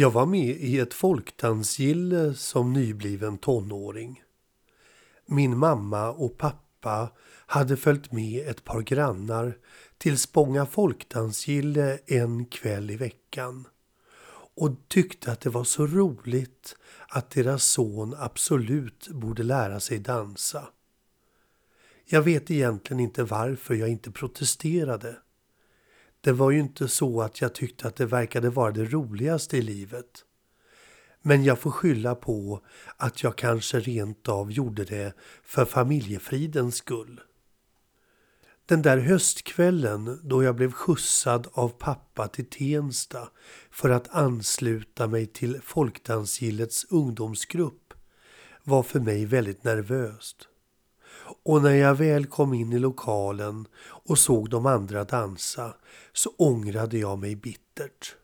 Jag var med i ett folkdansgille som nybliven tonåring. Min mamma och pappa hade följt med ett par grannar till Spånga folkdansgille en kväll i veckan och tyckte att det var så roligt att deras son absolut borde lära sig dansa. Jag vet egentligen inte varför jag inte protesterade. Det var ju inte så att jag tyckte att det verkade vara det roligaste i livet. Men jag får skylla på att jag kanske rent av gjorde det för familjefridens skull. Den där höstkvällen då jag blev skjutsad av pappa till Tensta för att ansluta mig till Folkdansgillets ungdomsgrupp var för mig väldigt nervöst. Och när jag väl kom in i lokalen och såg de andra dansa så ångrade jag mig bittert.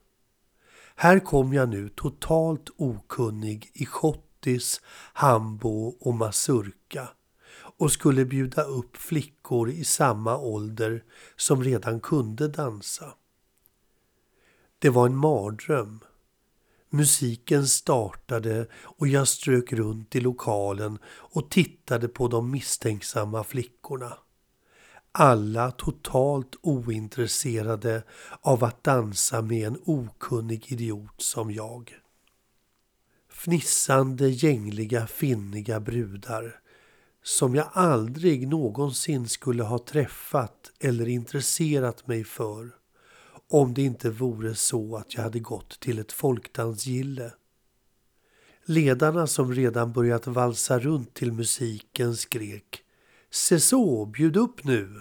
Här kom jag nu totalt okunnig i schottis, hambo och mazurka och skulle bjuda upp flickor i samma ålder som redan kunde dansa. Det var en mardröm. Musiken startade och jag strök runt i lokalen och tittade på de misstänksamma flickorna. Alla totalt ointresserade av att dansa med en okunnig idiot som jag. Fnissande, gängliga, finniga brudar som jag aldrig någonsin skulle ha träffat eller intresserat mig för om det inte vore så att jag hade gått till ett folkdansgille. Ledarna som redan börjat valsa runt till musiken skrek Se så, bjud upp nu!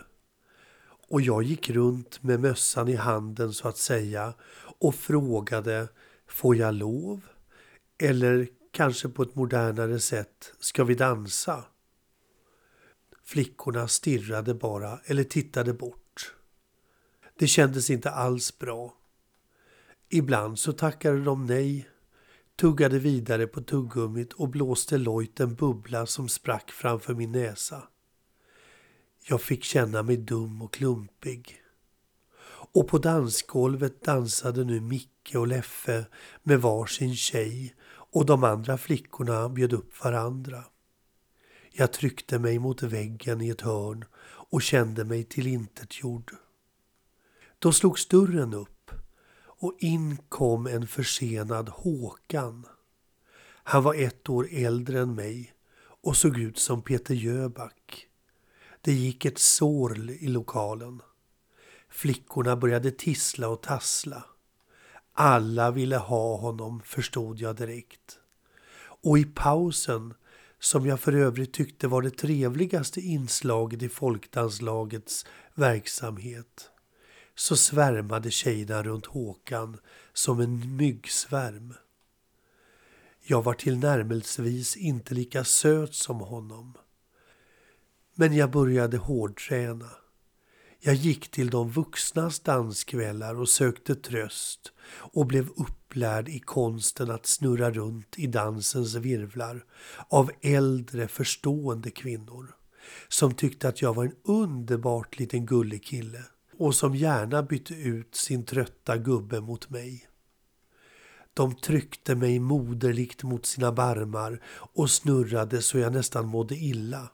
Och jag gick runt med mössan i handen så att säga och frågade Får jag lov? Eller kanske på ett modernare sätt, ska vi dansa? Flickorna stirrade bara eller tittade bort. Det kändes inte alls bra. Ibland så tackade de nej, tuggade vidare på tuggummit och blåste lojt en bubbla som sprack framför min näsa. Jag fick känna mig dum och klumpig. Och på dansgolvet dansade nu Micke och Leffe med varsin tjej och de andra flickorna bjöd upp varandra. Jag tryckte mig mot väggen i ett hörn och kände mig tillintetgjord. Då slogs dörren upp och in kom en försenad Håkan. Han var ett år äldre än mig och såg ut som Peter Jöback. Det gick ett sorl i lokalen. Flickorna började tissla och tassla. Alla ville ha honom, förstod jag direkt. Och i pausen som jag för övrigt tyckte var det trevligaste inslaget i folkdanslagets verksamhet, så svärmade tjejerna runt Håkan som en myggsvärm. Jag var tillnärmelsevis inte lika söt som honom. Men jag började hårdträna. Jag gick till de vuxnas danskvällar och sökte tröst och blev upplärd i konsten att snurra runt i dansens virvlar av äldre förstående kvinnor som tyckte att jag var en underbart liten gullig kille och som gärna bytte ut sin trötta gubbe mot mig. De tryckte mig moderligt mot sina barmar och snurrade så jag nästan mådde illa.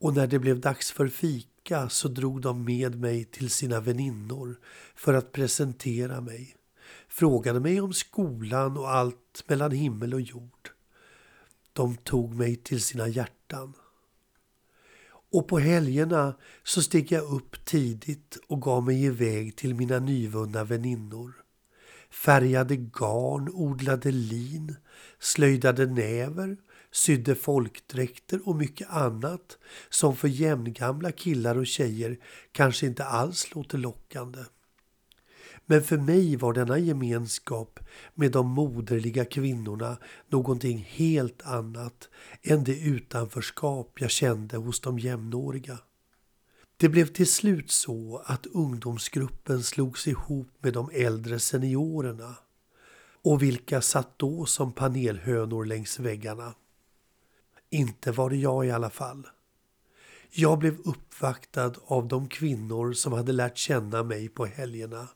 Och när det blev dags för fika så drog de med mig till sina väninnor för att presentera mig. Frågade mig om skolan och allt mellan himmel och jord. De tog mig till sina hjärtan. Och på helgerna så steg jag upp tidigt och gav mig iväg till mina nyvunna väninnor. Färgade garn, odlade lin, slöjdade näver sydde folkdräkter och mycket annat som för jämngamla killar och tjejer kanske inte alls låter lockande. Men för mig var denna gemenskap med de moderliga kvinnorna någonting helt annat än det utanförskap jag kände hos de jämnåriga. Det blev till slut så att ungdomsgruppen slogs ihop med de äldre seniorerna. Och vilka satt då som panelhönor längs väggarna? Inte var det jag i alla fall. Jag blev uppvaktad av de kvinnor som hade lärt känna mig på helgerna.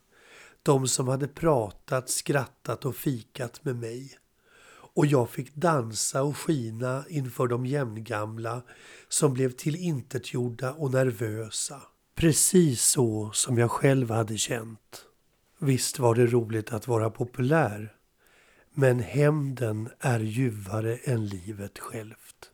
De som hade pratat, skrattat och fikat med mig. Och jag fick dansa och skina inför de jämngamla som blev tillintetgjorda och nervösa. Precis så som jag själv hade känt. Visst var det roligt att vara populär. Men hämnden är ljuvare än livet självt.